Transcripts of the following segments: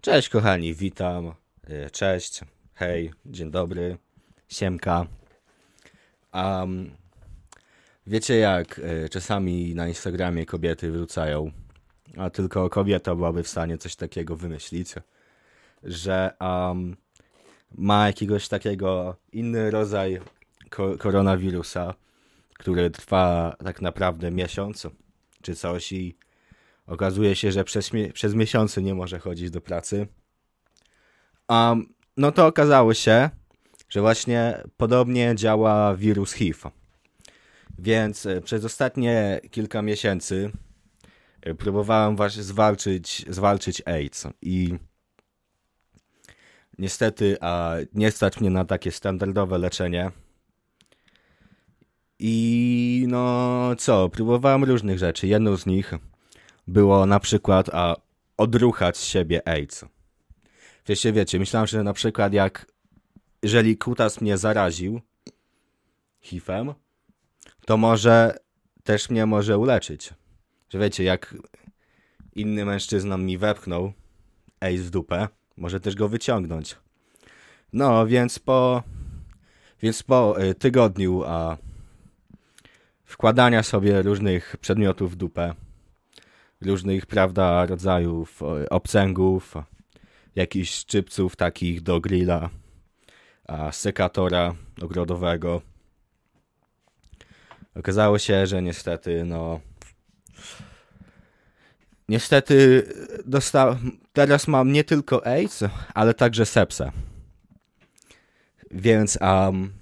Cześć kochani, witam. E, Cześć, hej, dzień dobry, siemka. Um, wiecie jak e, czasami na Instagramie kobiety wrzucają, a tylko kobieta byłaby w stanie coś takiego wymyślić, że um, ma jakiegoś takiego inny rodzaj ko- koronawirusa, który trwa tak naprawdę miesiąc czy coś i okazuje się, że przez, przez miesiące nie może chodzić do pracy. Um, no to okazało się, że właśnie podobnie działa wirus HIV. Więc e, przez ostatnie kilka miesięcy e, próbowałem właśnie zwalczyć, zwalczyć AIDS i niestety a nie stać mnie na takie standardowe leczenie. I no co, próbowałem różnych rzeczy. Jedną z nich było na przykład a, odruchać siebie AIDS. Wiecie, wiecie, myślałem, że na przykład jak jeżeli kutas mnie zaraził HIV-em, to może też mnie może uleczyć. Że wiecie, jak inny mężczyzna mi wepchnął AIDS w dupę, może też go wyciągnąć. No, więc po więc po y, tygodniu a wkładania sobie różnych przedmiotów w dupę, różnych, prawda, rodzajów obcęgów, jakichś szczypców takich do grilla, sekatora ogrodowego. Okazało się, że niestety, no. Niestety dosta- teraz mam nie tylko AIDS, ale także sepsę. Więc um,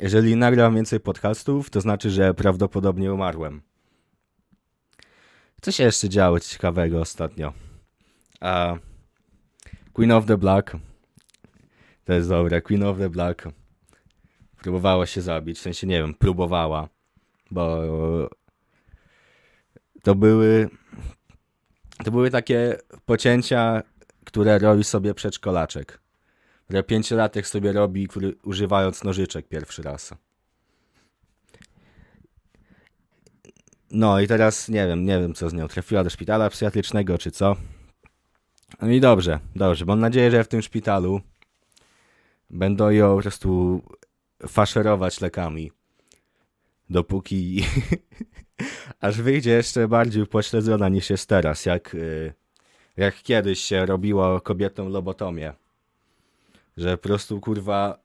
jeżeli nagram więcej podcastów, to znaczy, że prawdopodobnie umarłem. Co się jeszcze działo ciekawego ostatnio? A Queen of the Black. To jest dobre. Queen of the Black próbowała się zabić. W sensie, nie wiem, próbowała. Bo to były to były takie pocięcia, które robi sobie przedszkolaczek. Które pięciolatek sobie robi, który, używając nożyczek pierwszy raz. No i teraz nie wiem, nie wiem co z nią. Trafiła do szpitala psychiatrycznego czy co. No i dobrze, dobrze. Mam nadzieję, że w tym szpitalu będą ją po prostu faszerować lekami. Dopóki aż wyjdzie jeszcze bardziej upośledzona niż jest teraz, jak, y, jak kiedyś się robiło kobietom lobotomię. Że po prostu kurwa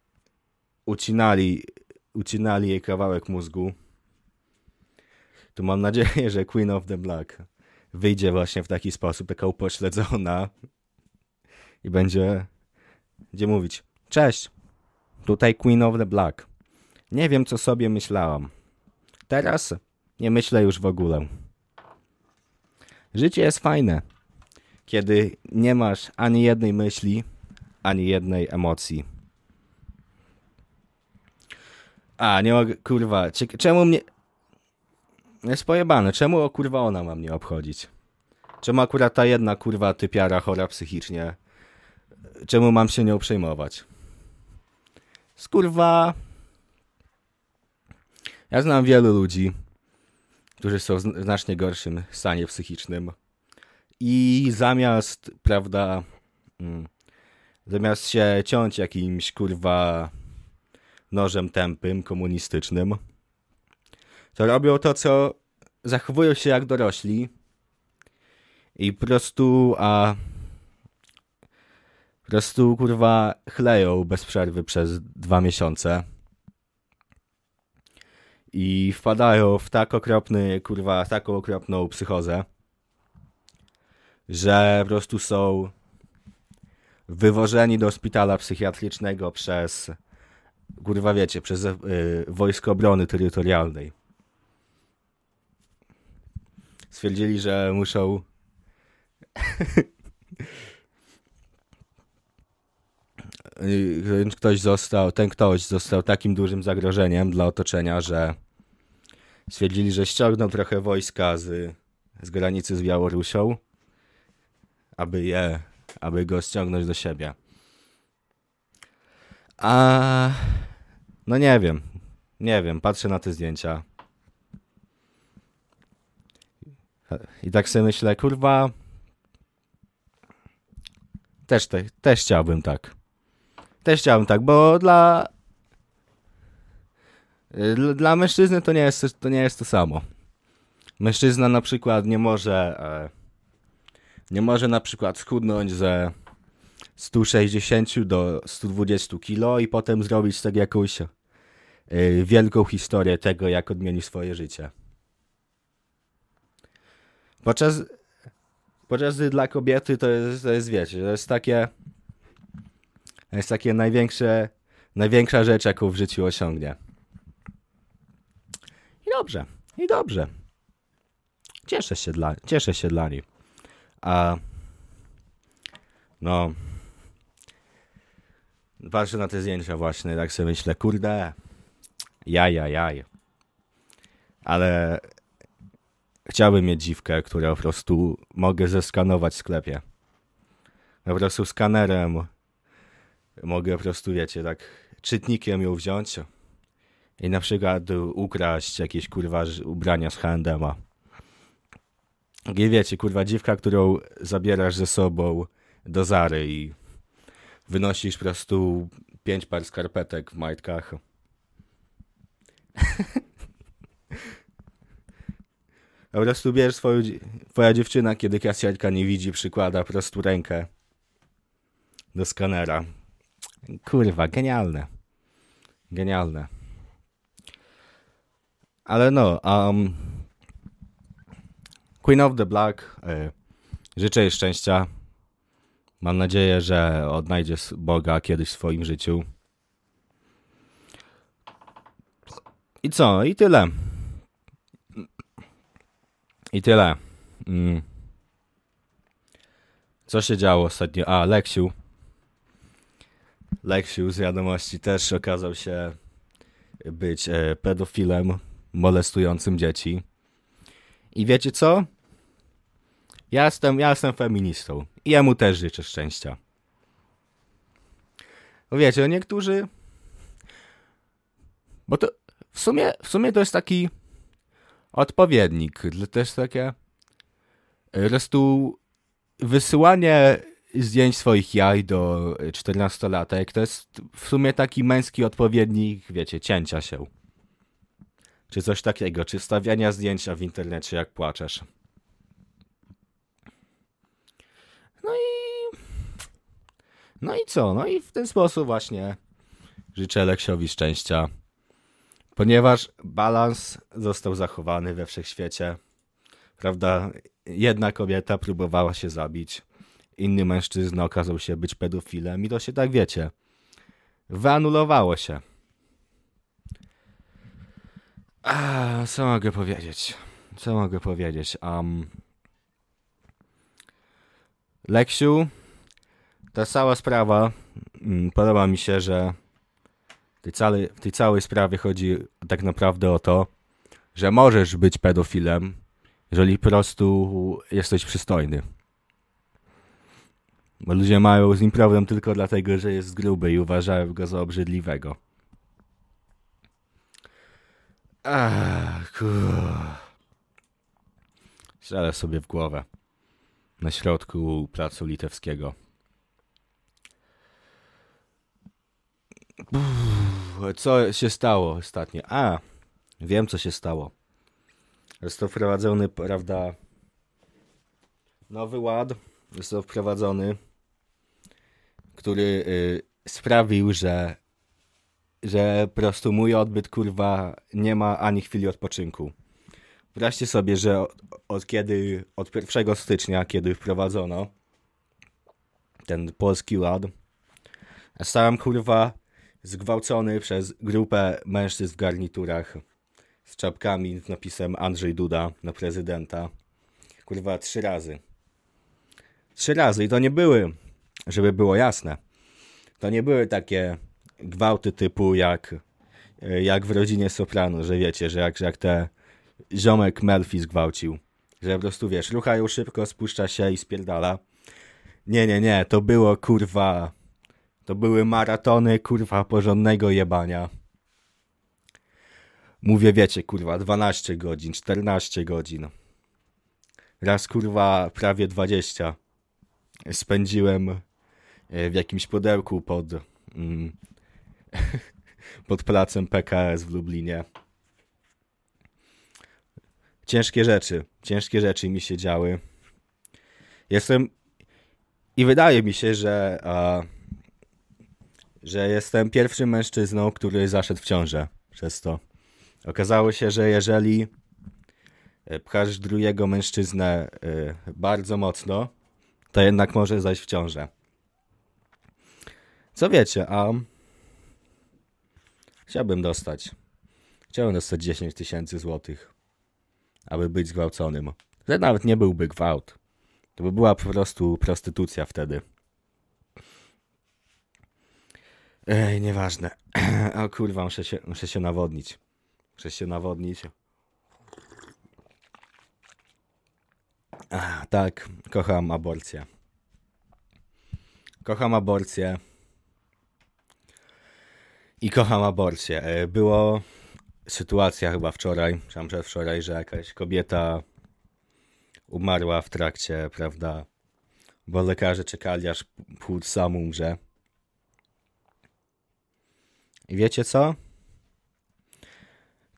ucinali, ucinali jej kawałek mózgu to mam nadzieję, że Queen of the Black wyjdzie właśnie w taki sposób, taka upośledzona i będzie, będzie mówić Cześć, tutaj Queen of the Black. Nie wiem, co sobie myślałam. Teraz nie myślę już w ogóle. Życie jest fajne, kiedy nie masz ani jednej myśli, ani jednej emocji. A, nie mogę, kurwa, czemu mnie... Jest pojebane. Czemu o kurwa ona ma mnie obchodzić? Czemu akurat ta jedna kurwa typiara chora psychicznie? Czemu mam się nią przejmować? Skurwa. Ja znam wielu ludzi, którzy są w zn- znacznie gorszym stanie psychicznym. I zamiast, prawda, mm, zamiast się ciąć jakimś kurwa nożem tępym, komunistycznym, to robią to, co zachowują się jak dorośli i po prostu, a po prostu, kurwa, chleją bez przerwy przez dwa miesiące i wpadają w tak okropny, kurwa, taką okropną psychozę, że po prostu są wywożeni do szpitala psychiatrycznego przez, kurwa, wiecie, przez y, Wojsko Obrony Terytorialnej stwierdzili, że muszą. Ktoś został, ten ktoś został takim dużym zagrożeniem dla otoczenia, że stwierdzili, że ściągną trochę wojska z, z granicy z Białorusią, aby je, aby go ściągnąć do siebie. A no nie wiem, nie wiem, patrzę na te zdjęcia. I tak sobie myślę, kurwa, Też, te, też chciałbym tak. Też chciałbym tak, bo dla dla, dla mężczyzny to nie, jest, to nie jest to samo. Mężczyzna na przykład nie może e, nie może na przykład schudnąć ze 160 do 120 kilo i potem zrobić tego jakąś e, wielką historię tego, jak odmieni swoje życie. Podczas, podczas gdy dla kobiety to jest, to jest wiecie, to jest takie to jest takie największe, największa rzecz, jaką w życiu osiągnie. I dobrze, i dobrze. Cieszę się dla, cieszę się dla niej. A no patrzę na te zdjęcia właśnie, tak sobie myślę, kurde, jaj, jaj, jaj. Ale chciałbym mieć dziwkę, którą po prostu mogę zeskanować w sklepie. Po prostu skanerem mogę po prostu, wiecie, tak czytnikiem ją wziąć i na przykład ukraść jakieś kurwa ubrania z H&M'a. I wiecie, kurwa dziwka, którą zabierasz ze sobą do Zary i wynosisz po prostu pięć par skarpetek w majtkach. Po prostu bierzesz swoją, twoja dziewczyna, kiedy kasjerka nie widzi, przykłada prostu rękę do skanera. Kurwa, genialne. Genialne. Ale no, um, Queen of the Black, y, życzę jej szczęścia. Mam nadzieję, że odnajdzie Boga kiedyś w swoim życiu. I co? I tyle. I tyle. Mm. Co się działo ostatnio? A, Leksiu. Leksiu z wiadomości też okazał się być e, pedofilem molestującym dzieci. I wiecie co? Ja jestem, ja jestem feministą. I jemu też życzę szczęścia. Bo wiecie, niektórzy... Bo to w sumie, w sumie to jest taki odpowiednik. Jest takie... Po prostu wysyłanie zdjęć swoich jaj do 14-latek to jest w sumie taki męski odpowiednik, wiecie, cięcia się. Czy coś takiego, czy stawiania zdjęcia w internecie jak płaczesz. No i... No i co? No i w ten sposób właśnie życzę Leksiowi szczęścia. Ponieważ balans został zachowany we wszechświecie. Prawda? Jedna kobieta próbowała się zabić. Inny mężczyzna okazał się być pedofilem i to się tak wiecie. Wyanulowało się. A, co mogę powiedzieć? Co mogę powiedzieć? Um, Leksiu, ta cała sprawa, mm, podoba mi się, że tej, całej, w tej całej sprawie chodzi tak naprawdę o to, że możesz być pedofilem, jeżeli po prostu jesteś przystojny. Bo ludzie mają z nim problem tylko dlatego, że jest gruby i uważają go za obrzydliwego. Ach, Strzelę sobie w głowę. Na środku placu litewskiego. Co się stało ostatnio? A, wiem co się stało. Został wprowadzony, prawda, nowy ład. Został wprowadzony, który y, sprawił, że że po prostu mój odbyt, kurwa, nie ma ani chwili odpoczynku. Wyobraźcie sobie, że od, od kiedy, od 1 stycznia, kiedy wprowadzono ten polski ład, stałem, kurwa, zgwałcony przez grupę mężczyzn w garniturach z czapkami z napisem Andrzej Duda na prezydenta. Kurwa, trzy razy. Trzy razy i to nie były, żeby było jasne, to nie były takie gwałty typu jak, jak w rodzinie Soprano, że wiecie, że jak, że jak te ziomek Melfi zgwałcił, że po prostu wiesz, ruchają szybko, spuszcza się i spierdala. Nie, nie, nie, to było kurwa, to były maratony kurwa porządnego jebania. Mówię, wiecie, kurwa, 12 godzin, 14 godzin. Raz kurwa prawie 20 spędziłem e, w jakimś pudełku pod, mm, pod placem PKS w Lublinie. Ciężkie rzeczy, ciężkie rzeczy mi się działy. Jestem i wydaje mi się, że, a, że jestem pierwszym mężczyzną, który zaszedł w ciążę przez to. Okazało się, że jeżeli e, pchasz drugiego mężczyznę e, bardzo mocno, to jednak może zajść w ciążę. Co wiecie, a chciałbym dostać. Chciałbym dostać 10 tysięcy złotych, aby być zgwałconym. To nawet nie byłby gwałt. To by była po prostu prostytucja wtedy. Ej, nieważne. O kurwa, muszę się, muszę się nawodnić. Muszę się nawodnić. Ach, tak, kocham aborcję. Kocham aborcję. I kocham aborcję. E, było sytuacja chyba wczoraj, czy przedwczoraj, że jakaś kobieta umarła w trakcie, prawda? Bo lekarze czekali, aż płód sam umrze. I wiecie co?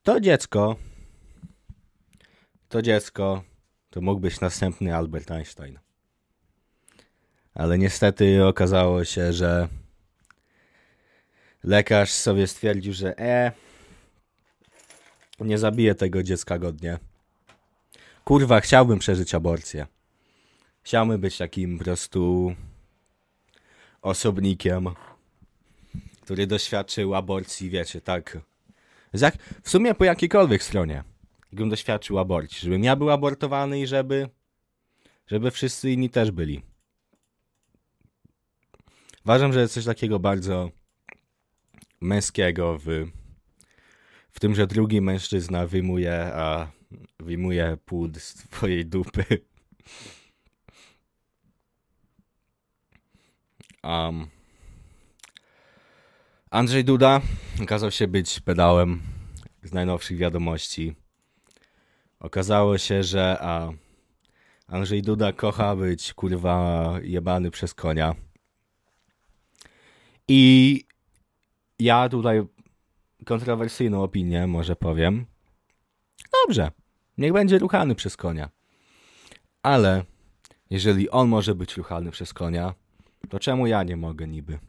To dziecko, to dziecko, to mógł być następny Albert Einstein. Ale niestety okazało się, że lekarz sobie stwierdził, że e, nie zabije tego dziecka godnie. Kurwa, chciałbym przeżyć aborcję. Chciałbym być takim po prostu osobnikiem, który doświadczył aborcji, wiecie, tak. W sumie po jakiejkolwiek stronie. Gdybym doświadczył aborcji. Żebym ja był abortowany i żeby, żeby wszyscy inni też byli. Uważam, że jest coś takiego bardzo męskiego w, w tym, że drugi mężczyzna wyjmuje, a wyjmuje płód z twojej dupy. Um, Andrzej Duda okazał się być pedałem z najnowszych wiadomości. Okazało się, że a, Andrzej Duda kocha być kurwa jebany przez konia. I ja tutaj kontrowersyjną opinię może powiem. Dobrze, niech będzie ruchany przez konia. Ale jeżeli on może być ruchany przez konia, to czemu ja nie mogę niby?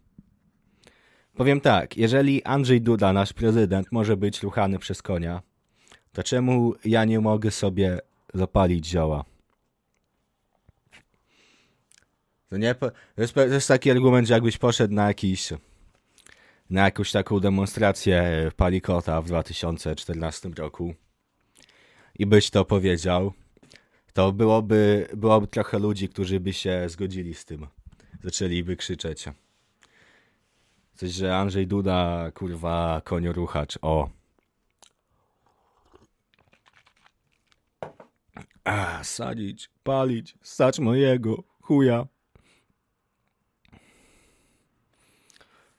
Powiem tak, jeżeli Andrzej Duda, nasz prezydent, może być ruchany przez konia, to czemu ja nie mogę sobie zapalić zioła? To nie, to jest, to jest taki argument, że jakbyś poszedł na jakiś na jakąś taką demonstrację Palikota w 2014 roku i byś to powiedział, to byłoby, byłoby trochę ludzi, którzy by się zgodzili z tym. Zaczęliby krzyczeć. Coś, że Andrzej Duda, kurwa, konioruchacz, o. A, sadzić, palić, stać mojego chuja.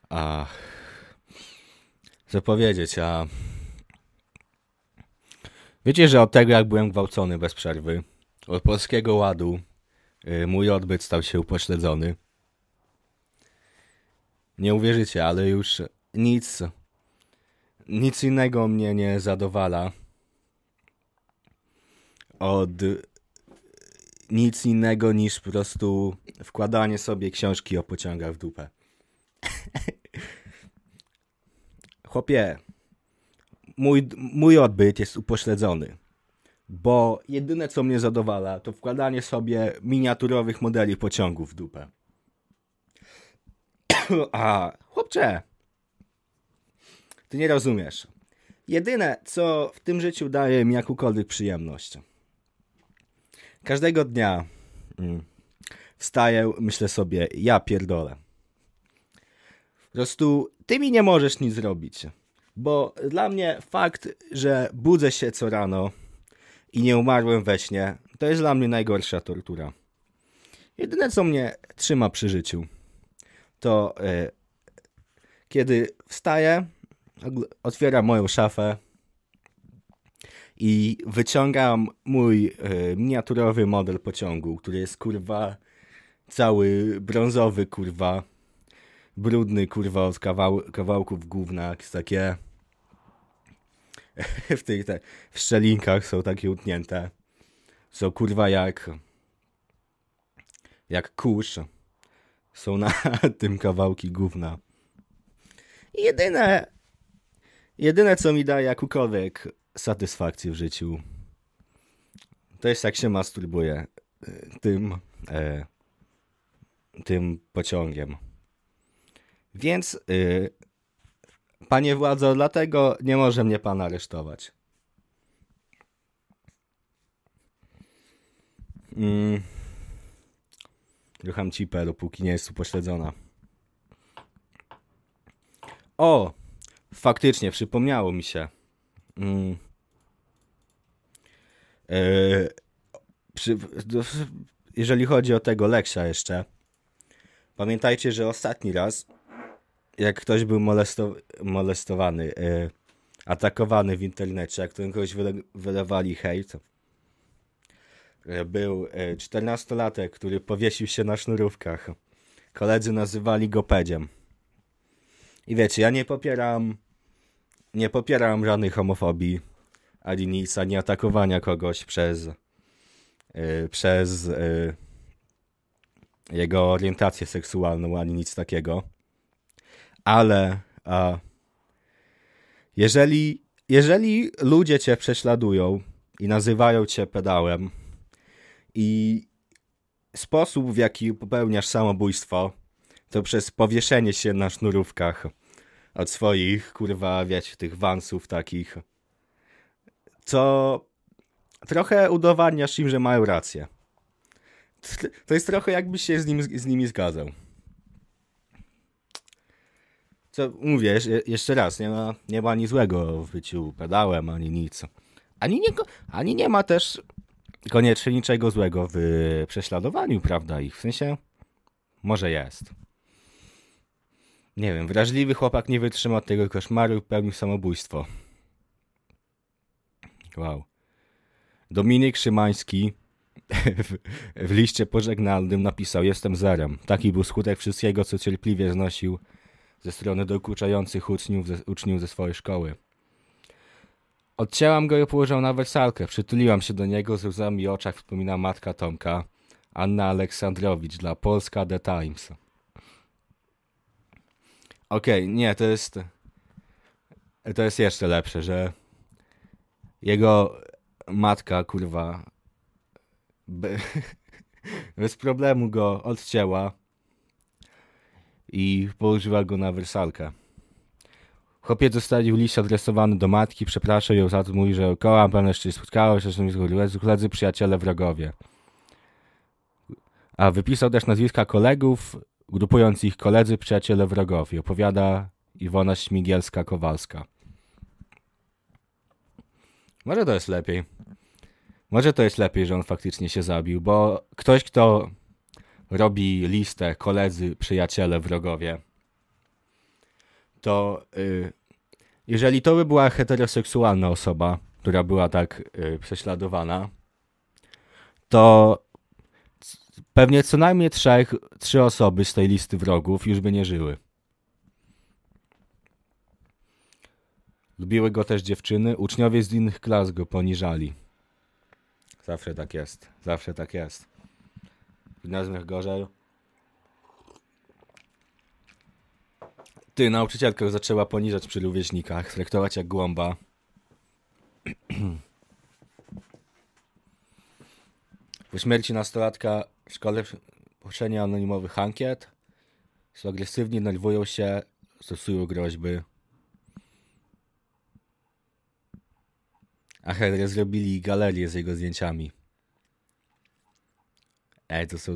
A, co powiedzieć, a... Wiecie, że od tego, jak byłem gwałcony bez przerwy, od polskiego ładu, yy, mój odbyt stał się upośledzony. Nie uwierzycie, ale już nic, nic innego mnie nie zadowala od nic innego niż po prostu wkładanie sobie książki o pociągach w dupę. Chłopie, mój, mój odbyt jest upośledzony, bo jedyne co mnie zadowala to wkładanie sobie miniaturowych modeli pociągów w dupę. A, chłopcze, ty nie rozumiesz. Jedyne, co w tym życiu daje mi jakąkolwiek przyjemność. Każdego dnia mm, wstaję, myślę sobie, ja pierdolę. Po prostu ty mi nie możesz nic zrobić. Bo dla mnie fakt, że budzę się co rano i nie umarłem we śnie, to jest dla mnie najgorsza tortura. Jedyne, co mnie trzyma przy życiu, to e, kiedy wstaję, otwieram moją szafę i wyciągam mój e, miniaturowy model pociągu, który jest kurwa cały brązowy, kurwa, brudny, kurwa, od kawał, kawałków gówna, jakieś takie w tych te, w szczelinkach są takie utnięte. Są kurwa jak jak kurz. Są na tym kawałki gówna. Jedyne jedyne co mi daje jakąkolwiek satysfakcję w życiu to jest jak się masturbuje tym e, tym pociągiem. Więc y, panie władzo, dlatego nie może mnie pan aresztować. Mm. Rucham cipę, dopóki nie jest upośledzona. O! Faktycznie, przypomniało mi się. Mm. Yy, przy, jeżeli chodzi o tego Leksia jeszcze, pamiętajcie, że ostatni raz, jak ktoś był molesto, molestowany, yy, atakowany w internecie, jak to kogoś wyle, wylewali hejt, był 14-latek, który powiesił się na sznurówkach. Koledzy nazywali go pedziem. I wiecie, ja nie popieram nie popieram żadnej homofobii, ani nic, ani atakowania kogoś przez yy, przez yy, jego orientację seksualną, ani nic takiego. Ale a, jeżeli, jeżeli ludzie cię prześladują i nazywają cię pedałem i sposób, w jaki popełniasz samobójstwo, to przez powieszenie się na sznurówkach od swoich, kurwa, wiecie, tych wansów takich, co trochę udowadniasz im, że mają rację. To jest trochę jakbyś się z, nim, z nimi zgadzał. Co mówię, jeszcze raz, nie ma, nie ma ani złego w byciu pedałem, ani nic. Ani nie, ani nie ma też koniecznie niczego złego w prześladowaniu, prawda? Ich w sensie może jest. Nie wiem, wrażliwy chłopak nie wytrzymał tego koszmaru i pełnił samobójstwo. Wow. Dominik Szymański w, w liście pożegnalnym napisał Jestem zerem. Taki był skutek wszystkiego, co cierpliwie znosił ze strony dokuczających uczniów ze, uczniów ze swojej szkoły. Odcięłam go i położyłam na wersalkę. Przytuliłam się do niego, z łzami oczach wspomina matka Tomka, Anna Aleksandrowicz dla Polska The Times. Okej, okay, nie, to jest to jest jeszcze lepsze, że jego matka, kurwa, bez problemu go odcięła i położyła go na wersalkę. Chłopiec zostawił list adresowany do matki, przepraszał ją za to, mówi, że koła pewnie jeszcze spotkało się, że koledzy, przyjaciele, wrogowie. A wypisał też nazwiska kolegów, grupując ich koledzy, przyjaciele, wrogowie. Opowiada Iwona Śmigielska-Kowalska. Może to jest lepiej. Może to jest lepiej, że on faktycznie się zabił, bo ktoś, kto robi listę koledzy, przyjaciele, wrogowie, to y, jeżeli to by była heteroseksualna osoba, która była tak y, prześladowana, to pewnie co najmniej trzech, trzy osoby z tej listy wrogów już by nie żyły. Lubiły go też dziewczyny, uczniowie z innych klas go poniżali. Zawsze tak jest, zawsze tak jest. W gimnazjach Ty, nauczycielka zaczęła poniżać przy rówieśnikach, traktować jak głąba. Po śmierci nastolatka w szkole pochrzenia anonimowych ankiet. Są agresywni, nerwują się, stosują groźby. A Henry zrobili galerię z jego zdjęciami. Ej, to są...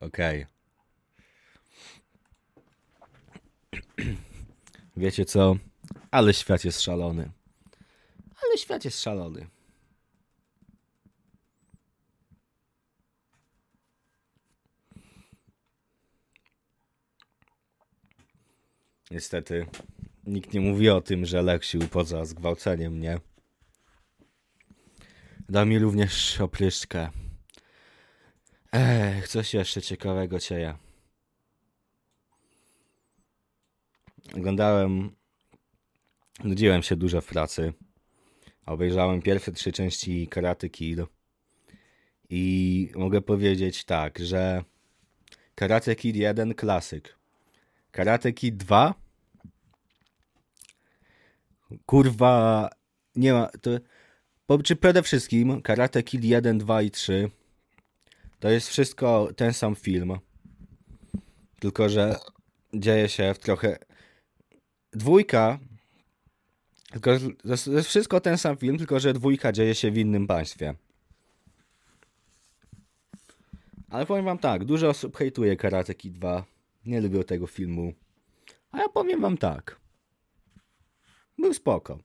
Okej. Okay. Wiecie co? Ale świat jest szalony. Ale świat jest szalony. Niestety, nikt nie mówi o tym, że Leksiu poza zgwałceniem mnie da mi również opryszkę. Ech, coś jeszcze ciekawego cieja. Oglądałem, nudziłem się dużo w pracy. Obejrzałem pierwsze trzy części Karate Kid. I mogę powiedzieć tak, że Karate Kid 1 klasyk. Karate Kid 2 kurwa nie ma to czy przede wszystkim Karate Kid 1, 2 i 3 to jest wszystko ten sam film. Tylko że dzieje się w trochę dwójka tylko to jest, wszystko ten sam film, tylko że dwójka dzieje się w innym państwie. Ale powiem wam tak, dużo osób hejtuje Karate Kid 2. Nie lubią tego filmu. A ja powiem wam tak. Był spoko.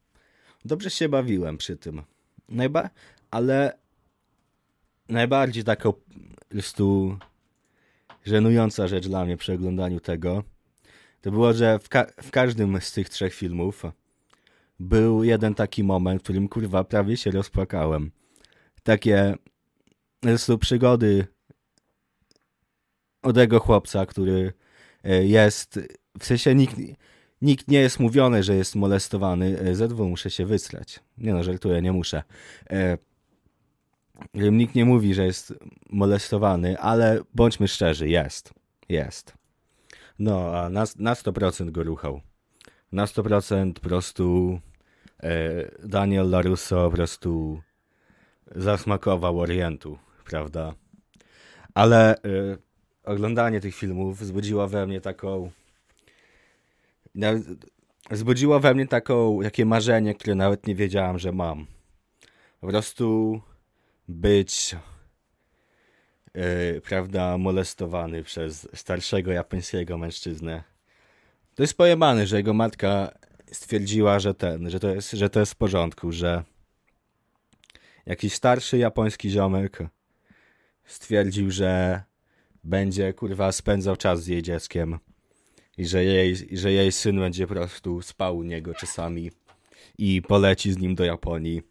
Dobrze się bawiłem przy tym. Najba ale najbardziej taką po prostu żenująca rzecz dla mnie przy oglądaniu tego to było, że w, ka w każdym z tych trzech filmów był jeden taki moment, w którym kurwa prawie się rozpłakałem. Takie prostu przygody od tego chłopca, który e, jest, w sensie nikt, nikt nie jest mówiony, że jest molestowany. E, ZW muszę się wysrać. Nie no, żartuję, nie muszę. E, nikt nie mówi, że jest molestowany, ale bądźmy szczerzy, jest. Jest. No, a na, na 100% go ruchał. Na 100% po prostu e, Daniel LaRusso po prostu zasmakował Orientu, prawda? Ale e, oglądanie tych filmów wzbudziło we mnie taką. Wzbudziło we mnie taką, takie marzenie, które nawet nie wiedziałem, że mam. Po prostu być, yy, prawda, molestowany przez starszego japońskiego mężczyznę. To jest pojemane, że jego matka stwierdziła, że ten, że to jest, że to jest w porządku, że jakiś starszy japoński ziomek stwierdził, że będzie kurwa spędzał czas z jej dzieckiem i że jej, że jej syn będzie po prostu spał u niego czasami i poleci z nim do Japonii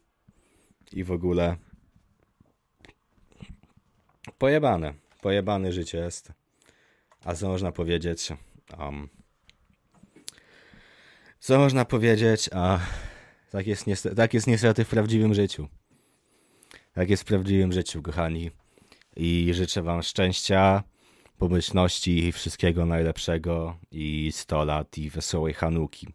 i w ogóle pojebane, pojebane życie jest. A co można powiedzieć um, co można powiedzieć a tak jest, niestety, tak jest niestety w prawdziwym życiu. Tak jest w prawdziwym życiu kochani. I życzę Wam szczęścia, pomyślności i wszystkiego najlepszego i 100 lat i wesołej Hanuki.